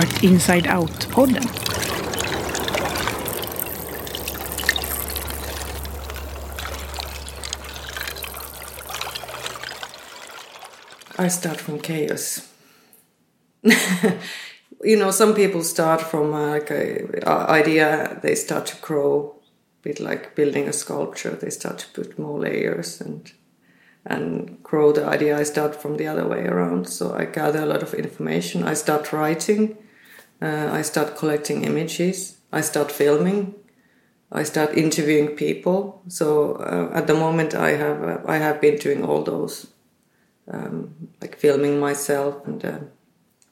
Inside Out-podden. I start from chaos. you know, some people start from uh, like a idea, they start to grow, a bit like building a sculpture. They start to put more layers and and grow the idea. I start from the other way around. So I gather a lot of information. I start writing. Uh, I start collecting images. I start filming. I start interviewing people. So uh, at the moment, I have uh, I have been doing all those, um, like filming myself and uh,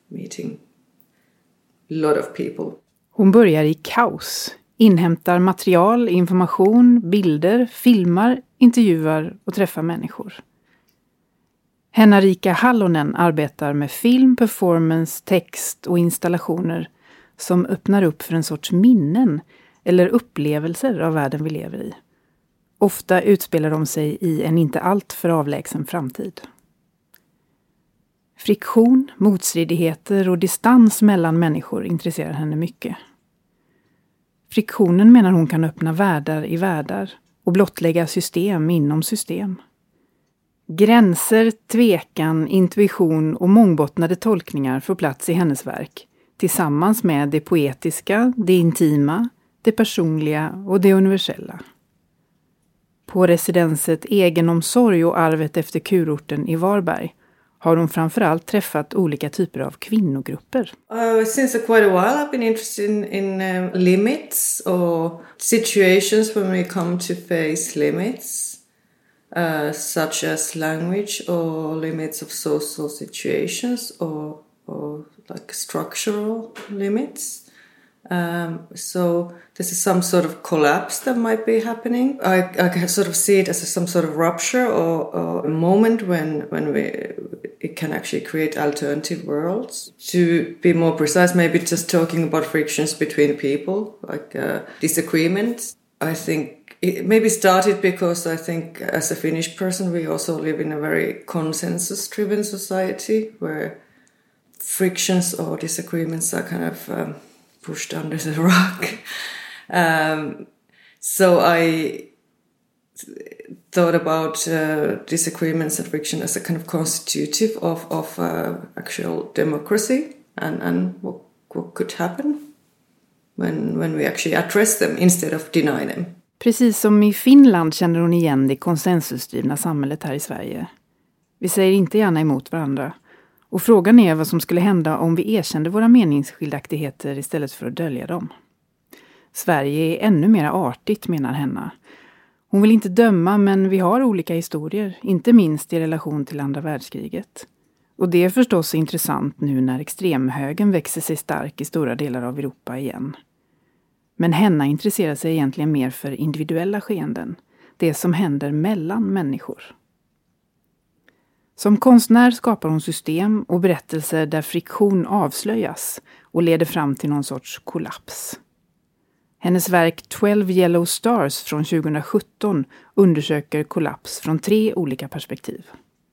meeting a lot of people. Hon börjar i kaos, inhämtar material, information, bilder, filmar, intervjuar och träffar människor. Henna-Rika Hallonen arbetar med film, performance, text och installationer som öppnar upp för en sorts minnen eller upplevelser av världen vi lever i. Ofta utspelar de sig i en inte alltför avlägsen framtid. Friktion, motstridigheter och distans mellan människor intresserar henne mycket. Friktionen menar hon kan öppna världar i världar och blottlägga system inom system. Gränser, tvekan, intuition och mångbottnade tolkningar får plats i hennes verk tillsammans med det poetiska, det intima, det personliga och det universella. På residenset Egenomsorg och arvet efter kurorten i Varberg har hon framförallt träffat olika typer av kvinnogrupper. Uh, since quite a while I've been interested in, in um, limits or situations when we come to face limits. Uh, such as language or limits of social situations or, or like structural limits. Um, so this is some sort of collapse that might be happening. I, I sort of see it as a, some sort of rupture or, or, a moment when when we it can actually create alternative worlds. To be more precise, maybe just talking about frictions between people, like uh, disagreements. I think it maybe started because I think as a Finnish person, we also live in a very consensus driven society where frictions or disagreements are kind of um, pushed under the rug. Um, so I thought about uh, disagreements and friction as a kind of constitutive of, of uh, actual democracy and, and what, what could happen when, when we actually address them instead of deny them. Precis som i Finland känner hon igen det konsensusdrivna samhället här i Sverige. Vi säger inte gärna emot varandra. Och frågan är vad som skulle hända om vi erkände våra meningsskiljaktigheter istället för att dölja dem. Sverige är ännu mer artigt, menar Henna. Hon vill inte döma, men vi har olika historier, inte minst i relation till andra världskriget. Och det är förstås intressant nu när extremhögern växer sig stark i stora delar av Europa igen. Men Henna intresserar sig egentligen mer för individuella skeenden, det som händer mellan människor. Som konstnär skapar hon system och berättelser där friktion avslöjas och leder fram till någon sorts kollaps. Hennes verk 12 Yellow Stars från 2017 undersöker kollaps från tre olika perspektiv.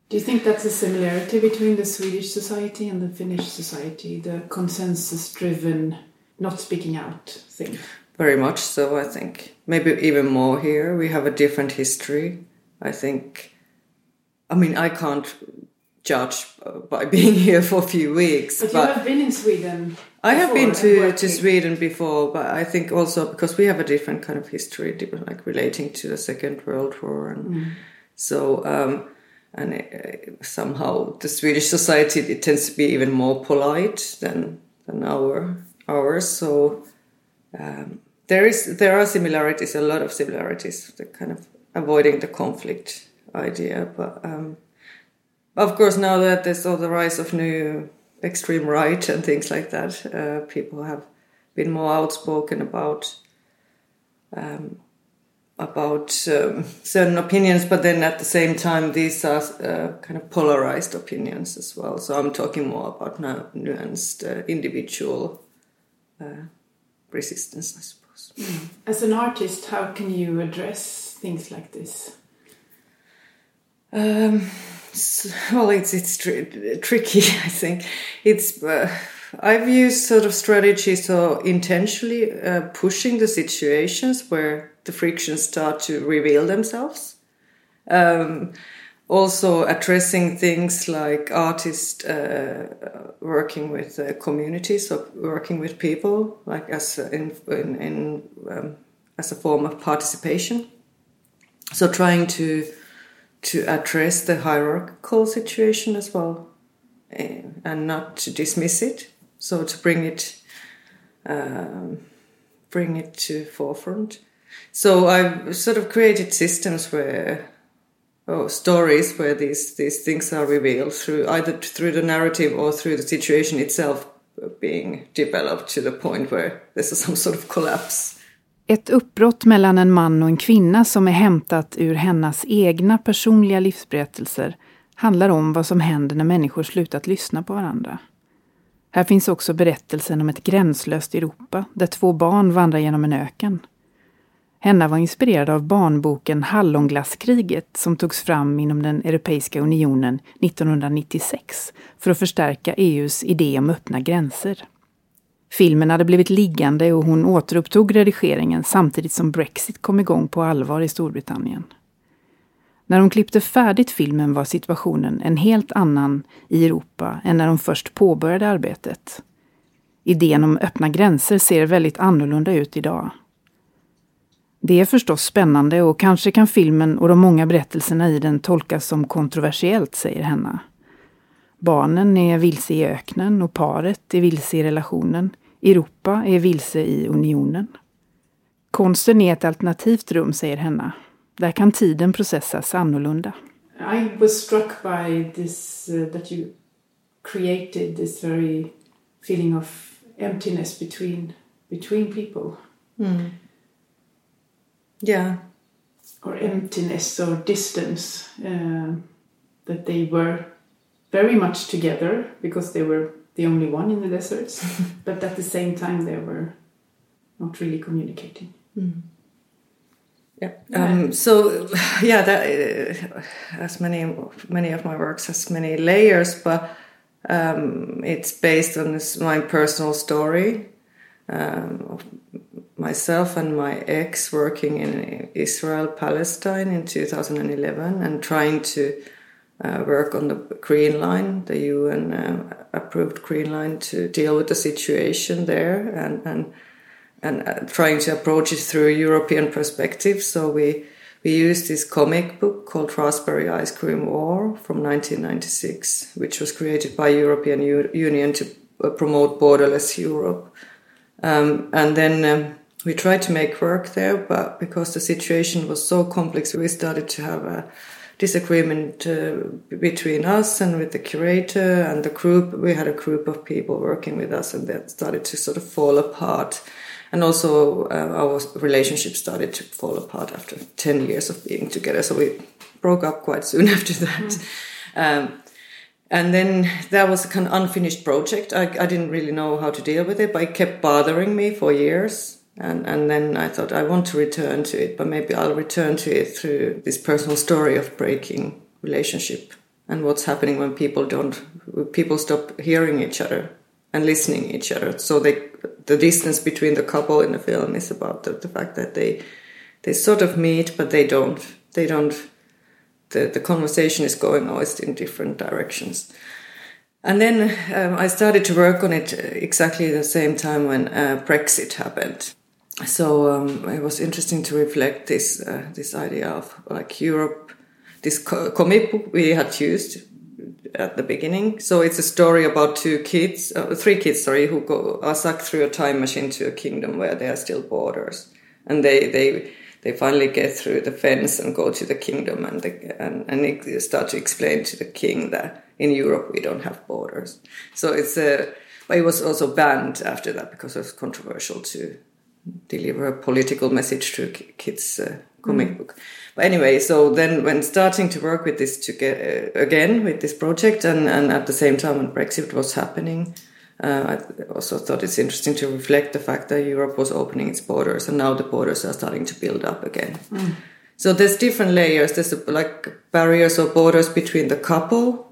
Do you think that's a similarity between the Swedish society and the Finnish society, the consensus driven, not speaking out thing? Very much so, I think. Maybe even more here. We have a different history. I think I mean, I can't judge by being here for a few weeks. But, but you have been in Sweden. I have been to, to Sweden before, but I think also because we have a different kind of history, like relating to the Second World War, and mm. so um, and it, uh, somehow the Swedish society it tends to be even more polite than than our ours. So um, there is there are similarities, a lot of similarities, the kind of avoiding the conflict idea. But um, of course, now that there's all the rise of new extreme right and things like that, uh, people have been more outspoken about um, about um, certain opinions. But then at the same time, these are uh, kind of polarized opinions as well. So I'm talking more about nuanced uh, individual resistance, I suppose. Mm. As an artist, how can you address things like this? Um, well, it's it's tr- tricky. I think it's uh, I've used sort of strategies so intentionally uh, pushing the situations where the frictions start to reveal themselves. Um, also addressing things like artists uh, working with communities or working with people, like as in, in, in um, as a form of participation. So trying to to address the hierarchical situation as well, eh, and not to dismiss it. So to bring it um, bring it to forefront. So I've sort of created systems where oh, stories where these these things are revealed through either through the narrative or through the situation itself being developed to the point where there's some sort of collapse. Ett uppbrott mellan en man och en kvinna som är hämtat ur hennes egna personliga livsberättelser handlar om vad som händer när människor slutat lyssna på varandra. Här finns också berättelsen om ett gränslöst Europa där två barn vandrar genom en öken. Henna var inspirerad av barnboken Hallonglasskriget som togs fram inom den Europeiska unionen 1996 för att förstärka EUs idé om öppna gränser. Filmen hade blivit liggande och hon återupptog redigeringen samtidigt som Brexit kom igång på allvar i Storbritannien. När hon klippte färdigt filmen var situationen en helt annan i Europa än när hon först påbörjade arbetet. Idén om öppna gränser ser väldigt annorlunda ut idag. Det är förstås spännande och kanske kan filmen och de många berättelserna i den tolkas som kontroversiellt, säger Henna. Barnen är vilse i öknen och paret är vilse i relationen. Europa är vilse i unionen. Konsten är ett alternativt rum, säger Henna. Där kan tiden processas annorlunda. I was struck by this uh, that you created this very feeling of emptiness between between people. Mm. Yeah. Or emptiness or distance. Uh, that they were very much together because they were the only one in the deserts, but at the same time they were not really communicating. Mm. Yeah. Um, so, yeah, that uh, as many many of my works has many layers, but um, it's based on this, my personal story um, of myself and my ex working in Israel Palestine in 2011 and trying to uh, work on the Green Line, the UN uh, approved Green Line to deal with the situation there and and and uh, trying to approach it through a European perspective. So we we used this comic book called Raspberry Ice Cream War from 1996, which was created by European U- Union to uh, promote borderless Europe. Um, and then um, we tried to make work there, but because the situation was so complex, we started to have a disagreement uh, between us and with the curator and the group. We had a group of people working with us, and that started to sort of fall apart. And also, uh, our relationship started to fall apart after 10 years of being together. So we broke up quite soon after that. Mm. Um, and then that was a kind of unfinished project. I, I didn't really know how to deal with it, but it kept bothering me for years and and then I thought I want to return to it, but maybe I'll return to it through this personal story of breaking relationship and what's happening when people don't people stop hearing each other and listening each other. So they the distance between the couple in the film is about the, the fact that they they sort of meet but they don't they don't the, the conversation is going always in different directions. And then um, I started to work on it exactly the same time when uh, Brexit happened so um, it was interesting to reflect this uh, this idea of like Europe, this comic book we had used at the beginning. So it's a story about two kids, uh, three kids, sorry, who go are sucked through a time machine to a kingdom where there are still borders, and they they they finally get through the fence and go to the kingdom, and the, and and start to explain to the king that in Europe we don't have borders. So it's a but it was also banned after that because it was controversial to deliver a political message to kids' uh, comic mm. book. But anyway, so then when starting to work with this to get, uh, again with this project, and, and at the same time when Brexit was happening, uh, I also thought it's interesting to reflect the fact that Europe was opening its borders, and now the borders are starting to build up again. Mm. So there's different layers. There's like barriers or borders between the couple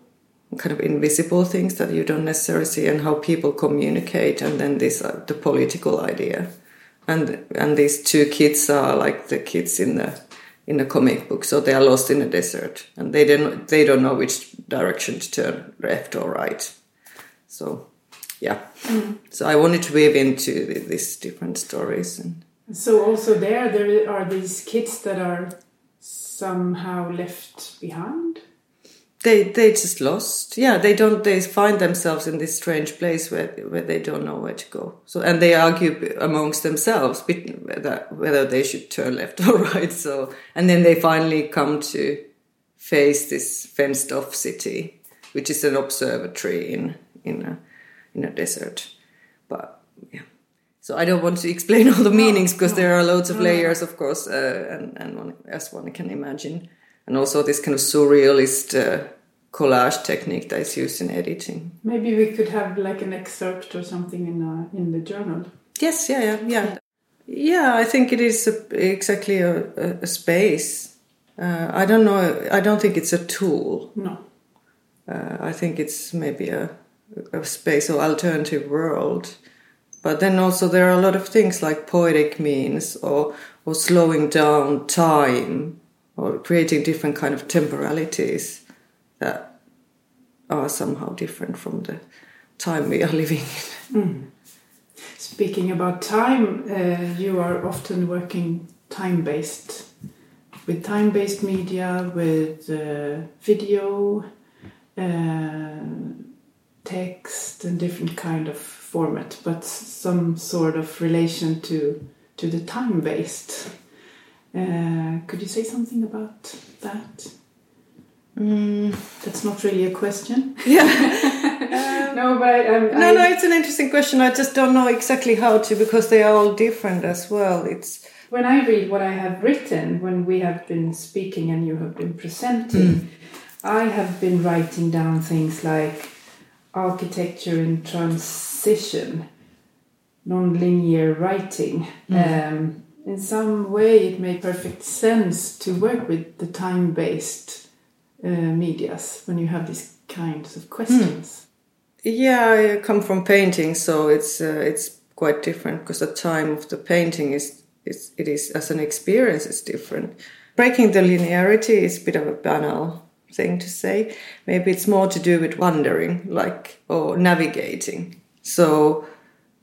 kind of invisible things that you don't necessarily see and how people communicate and then this uh, the political idea and and these two kids are like the kids in the in the comic book. So they are lost in the desert. And they don't they don't know which direction to turn left or right. So yeah. Mm. so i wanted to weave into these different stories and so also there there are these kids that are somehow left behind they they just lost. Yeah they don't they find themselves in this strange place where where they don't know where to go. So and they argue amongst themselves whether whether they should turn left or right. So and then they finally come to face this fenced off city which is an observatory in in a in a desert. But yeah. So I don't want to explain all the meanings because there are loads of layers, of course, uh, and, and one, as one can imagine and also this kind of surrealist uh, collage technique that is used in editing. Maybe we could have like an excerpt or something in uh, in the journal. Yes, yeah, yeah, yeah. Yeah, I think it is a, exactly a, a, space. Uh, I don't know. I don't think it's a tool. No. Uh, I think it's maybe a, a space or alternative world. But then also there are a lot of things like poetic means or or slowing down time or creating different kind of temporalities that are somehow different from the time we are living in. Mm. Speaking about time, uh, you are often working time based with time based media, with uh, video, uh, text, and different kind of format, but some sort of relation to to the time based. Uh, could you say something about that? Mm. That's not really a question. Yeah. um, no, but um, no, I, no. It's an interesting question. I just don't know exactly how to because they are all different as well. It's when I read what I have written when we have been speaking and you have been presenting. Mm. I have been writing down things like architecture in transition, non-linear writing. Mm. Um, in some way it made perfect sense to work with the time-based uh, medias when you have these kinds of questions. Mm. Yeah, I come from painting, so it's uh, it's quite different because the time of the painting is, is it is as an experience is different. Breaking the linearity is a bit of a banal thing to say. Maybe it's more to do with wandering, like or navigating. So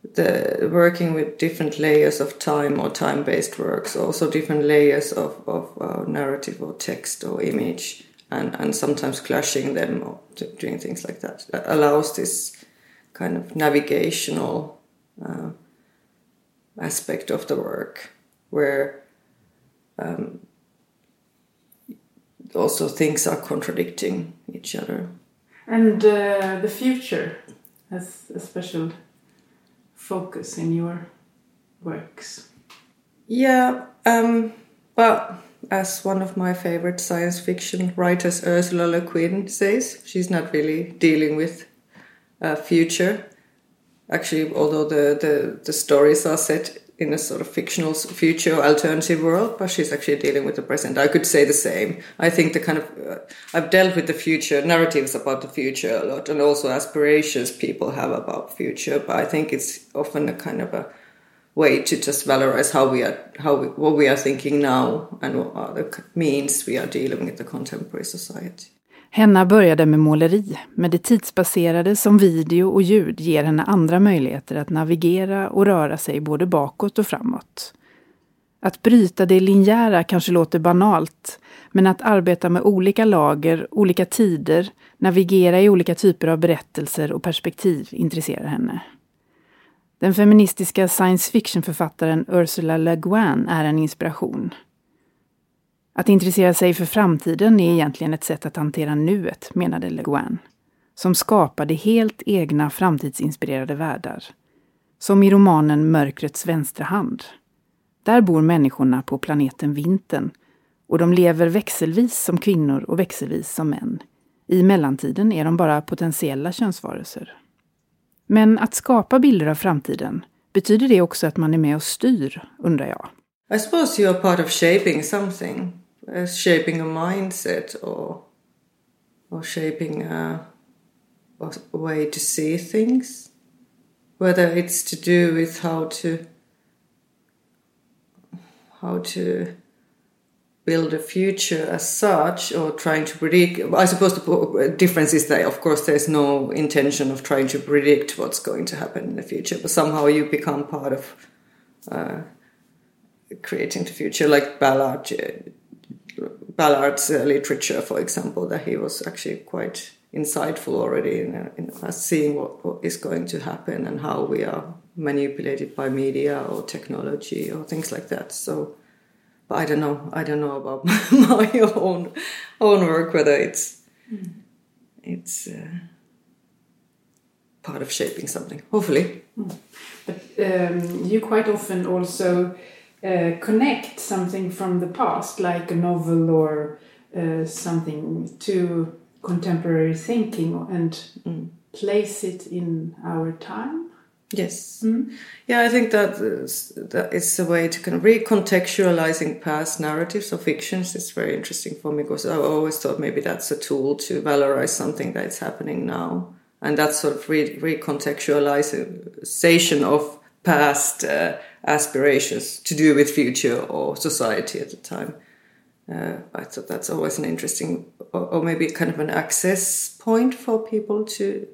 the working with different layers of time or time-based works, also different layers of, of uh, narrative or text or image, and, and sometimes clashing them or doing things like that, that allows this kind of navigational uh, aspect of the work, where um, also things are contradicting each other. And uh, the future has a special focus in your works? Yeah, um, but as one of my favorite science fiction writers, Ursula Le Guin, says, she's not really dealing with a future. Actually, although the, the, the stories are set in a sort of fictional future alternative world, but she's actually dealing with the present. I could say the same. I think the kind of uh, I've dealt with the future narratives about the future a lot, and also aspirations people have about future. But I think it's often a kind of a way to just valorize how we are, how we, what we are thinking now, and what are the means we are dealing with the contemporary society. Henna började med måleri, men det tidsbaserade som video och ljud ger henne andra möjligheter att navigera och röra sig både bakåt och framåt. Att bryta det linjära kanske låter banalt, men att arbeta med olika lager, olika tider, navigera i olika typer av berättelser och perspektiv intresserar henne. Den feministiska science fiction-författaren Ursula Le Guin är en inspiration. Att intressera sig för framtiden är egentligen ett sätt att hantera nuet, menade Le Guin, som skapade helt egna framtidsinspirerade världar. Som i romanen Mörkrets vänstra hand. Där bor människorna på planeten Vintern och de lever växelvis som kvinnor och växelvis som män. I mellantiden är de bara potentiella könsvarelser. Men att skapa bilder av framtiden, betyder det också att man är med och styr, undrar jag. I suppose you're part of shaping something. Uh, shaping a mindset or or shaping a a way to see things, whether it's to do with how to how to build a future as such or trying to predict i suppose the difference is that of course there's no intention of trying to predict what's going to happen in the future but somehow you become part of uh, creating the future like ballard ballard's uh, literature for example that he was actually quite insightful already in, in seeing what, what is going to happen and how we are manipulated by media or technology or things like that so but I don't know. I don't know about my own own work whether it's mm. it's uh, part of shaping something. Hopefully, mm. but um, you quite often also uh, connect something from the past, like a novel or uh, something, to contemporary thinking and mm. place it in our time. Yes. Mm. Yeah, I think that is, that is a way to kind of recontextualizing past narratives or fictions. It's very interesting for me because I always thought maybe that's a tool to valorize something that's happening now. And that sort of re- recontextualization of past uh, aspirations to do with future or society at the time. Uh, I thought that's always an interesting, or, or maybe kind of an access point for people to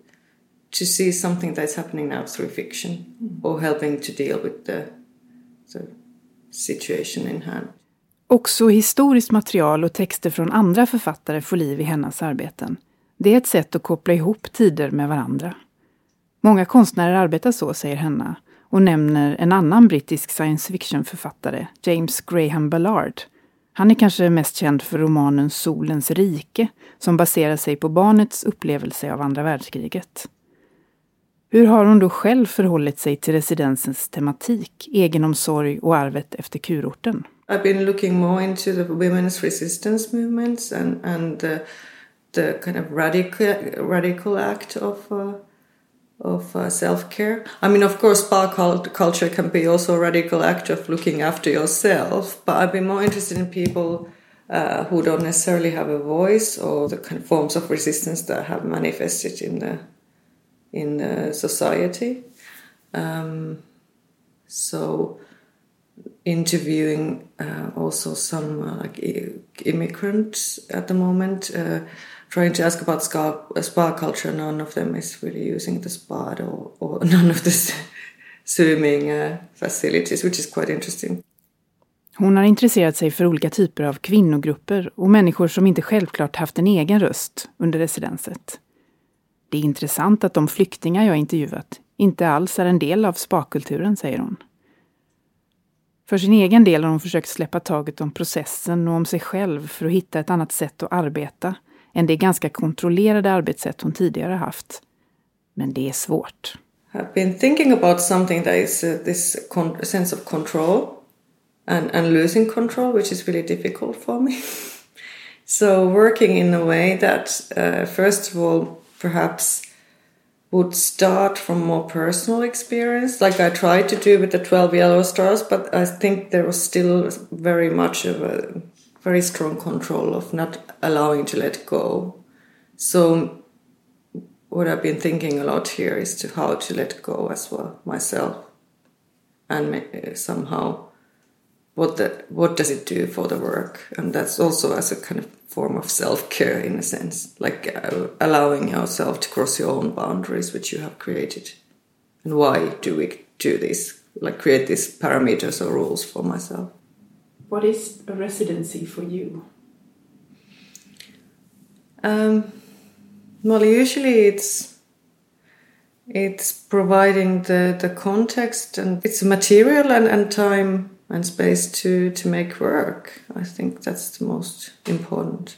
to see something that's happening now through fiction mm. or helping to deal with the, the situation in hand. Också historiskt material och texter från andra författare får liv i hennes arbeten. Det är ett sätt att koppla ihop tider med varandra. Många konstnärer arbetar så, säger Henna och nämner en annan brittisk science fiction-författare, James Graham Ballard. Han är kanske mest känd för romanen Solens rike, som baserar sig på barnets upplevelse av andra världskriget. Hur har hon då själv förhållit sig till residensens tematik, egenomsorg och arvet efter kurorten? I've been looking more into the women's resistance movements and, and the, the kind of radical, radical act of, uh, of uh, self-care. I mean, of course, spa culture can be also a radical act of looking after yourself, but I've been more interested in people uh, who don't necessarily have a voice or the kind of forms of resistance that have manifested in the in uh, society. Um, so interviewing uh, also some uh, like immigrants at the moment, uh, trying to ask about spa, spa culture. None of them is really using the spa or, or none of the swimming uh, facilities, which is quite interesting. Hon har intresserat sig för olika typer av kvinnogrupper och människor som inte självklart haft en egen röst under residenset. Det är intressant att de flyktingar jag intervjuat inte alls är en del av spakulturen, säger hon. För sin egen del har hon försökt släppa taget om processen och om sig själv för att hitta ett annat sätt att arbeta än det ganska kontrollerade arbetssätt hon tidigare haft. Men det är svårt. I've been thinking about something that is uh, this sense of control and, and losing control, which is really difficult for me. so working in a way that, uh, first of all, perhaps would start from more personal experience, like I tried to do with the 12 Yellow Stars, but I think there was still very much of a very strong control of not allowing to let go. So, what I've been thinking a lot here is to how to let go as well myself, and somehow what the, what does it do for the work, and that's also as a kind of form of self care in a sense, like uh, allowing yourself to cross your own boundaries which you have created. And why do we do this? Like create these parameters or rules for myself. What is a residency for you? Um, well, usually it's it's providing the, the context and it's material and, and time and space to to make work. I think that's the most important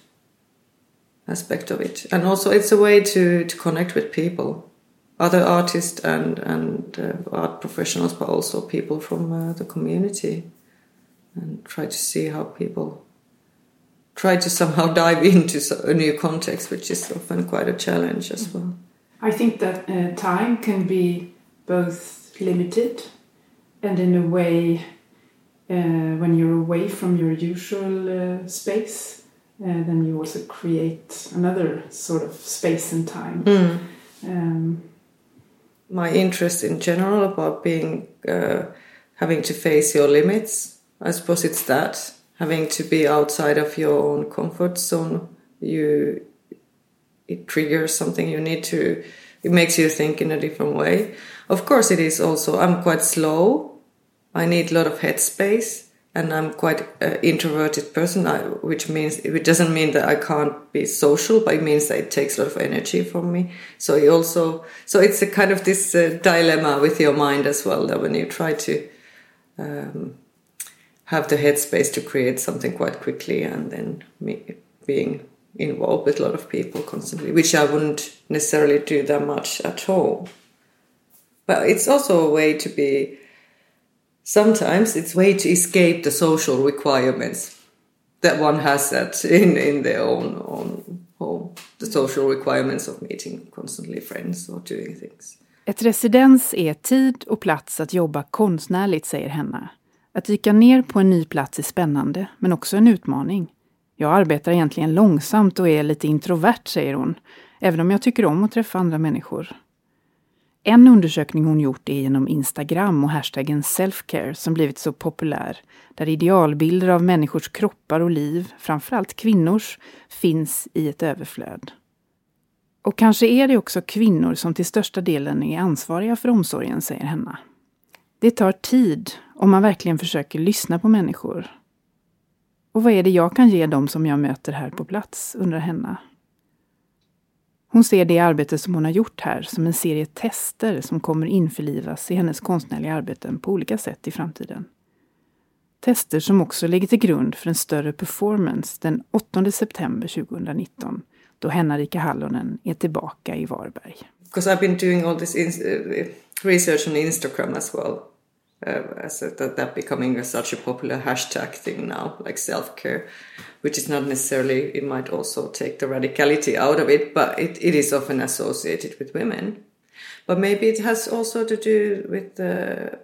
aspect of it, and also it's a way to to connect with people, other artists and and uh, art professionals, but also people from uh, the community, and try to see how people try to somehow dive into a new context, which is often quite a challenge as well. I think that uh, time can be both limited and in a way uh, when you're away from your usual uh, space, uh, then you also create another sort of space and time. Mm. Um, My interest in general about being uh, having to face your limits. I suppose it's that having to be outside of your own comfort zone. You it triggers something you need to. It makes you think in a different way. Of course, it is also. I'm quite slow. I need a lot of headspace and I'm quite an introverted person, I, which means it doesn't mean that I can't be social, but it means that it takes a lot of energy from me. So you also, so it's a kind of this uh, dilemma with your mind as well that when you try to um, have the headspace to create something quite quickly and then being involved with a lot of people constantly, which I wouldn't necessarily do that much at all. But it's also a way to be sometimes it's way to escape the social requirements that one has that in, in their own, own home. The social requirements of meeting constantly friends or doing things. Ett residens är tid och plats att jobba konstnärligt, säger Henna. Att dyka ner på en ny plats är spännande, men också en utmaning. Jag arbetar egentligen långsamt och är lite introvert, säger hon, även om jag tycker om att träffa andra människor. En undersökning hon gjort är genom Instagram och hashtaggen selfcare som blivit så populär, där idealbilder av människors kroppar och liv, framförallt kvinnors, finns i ett överflöd. Och kanske är det också kvinnor som till största delen är ansvariga för omsorgen, säger Henna. Det tar tid om man verkligen försöker lyssna på människor. Och vad är det jag kan ge dem som jag möter här på plats, undrar Henna. Hon ser det arbete som hon har gjort här som en serie tester som kommer införlivas i hennes konstnärliga arbeten på olika sätt i framtiden. Tester som också ligger till grund för en större performance den 8 september 2019 då Henna-Rika Hallonen är tillbaka i Varberg. Because I've been doing all this uh, research on Instagram as well. Uh, that, that becoming such a popular hashtag thing now, like self care, which is not necessarily, it might also take the radicality out of it, but it, it is often associated with women. But maybe it has also to do with the,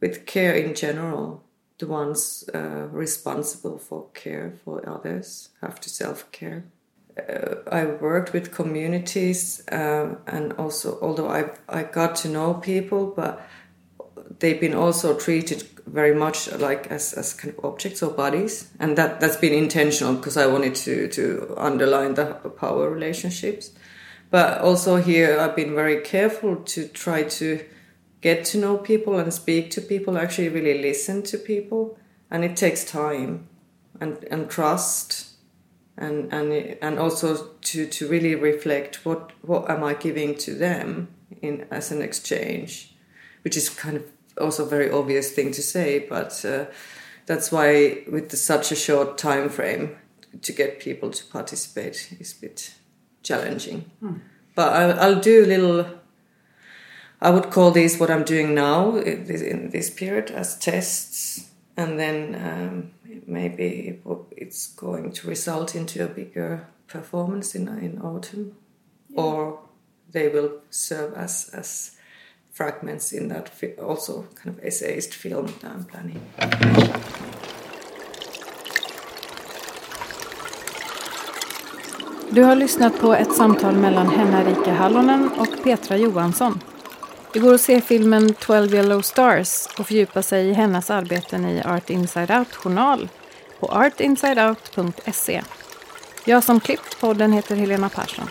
with care in general. The ones uh, responsible for care for others have to self care. Uh, I worked with communities, uh, and also although I I got to know people, but they've been also treated very much like as, as kind of objects or bodies. And that that's been intentional because i wanted to to underline the power relationships. But also here i've been very careful to try to get to know people and speak to people actually really listen to people. And it takes time and and trust and and and also to to really reflect what what am i giving to them in as an exchange which is kind of also a very obvious thing to say, but uh, that's why with the, such a short time frame to get people to participate is a bit challenging. Mm. But I'll, I'll, do a little. I would call these what I'm doing now in this period as tests, and then um, maybe it's going to result into a bigger performance in in autumn, yeah. or they will serve as as fragments in that also kind of essayist film that I'm planning. Du har lyssnat på ett samtal mellan Henna-Rika Hallonen och Petra Johansson. Det går att se filmen 12 Yellow Stars och fördjupa sig i hennes arbeten i Art Inside Out-journal på artinsideout.se. Jag som klippt podden heter Helena Persson.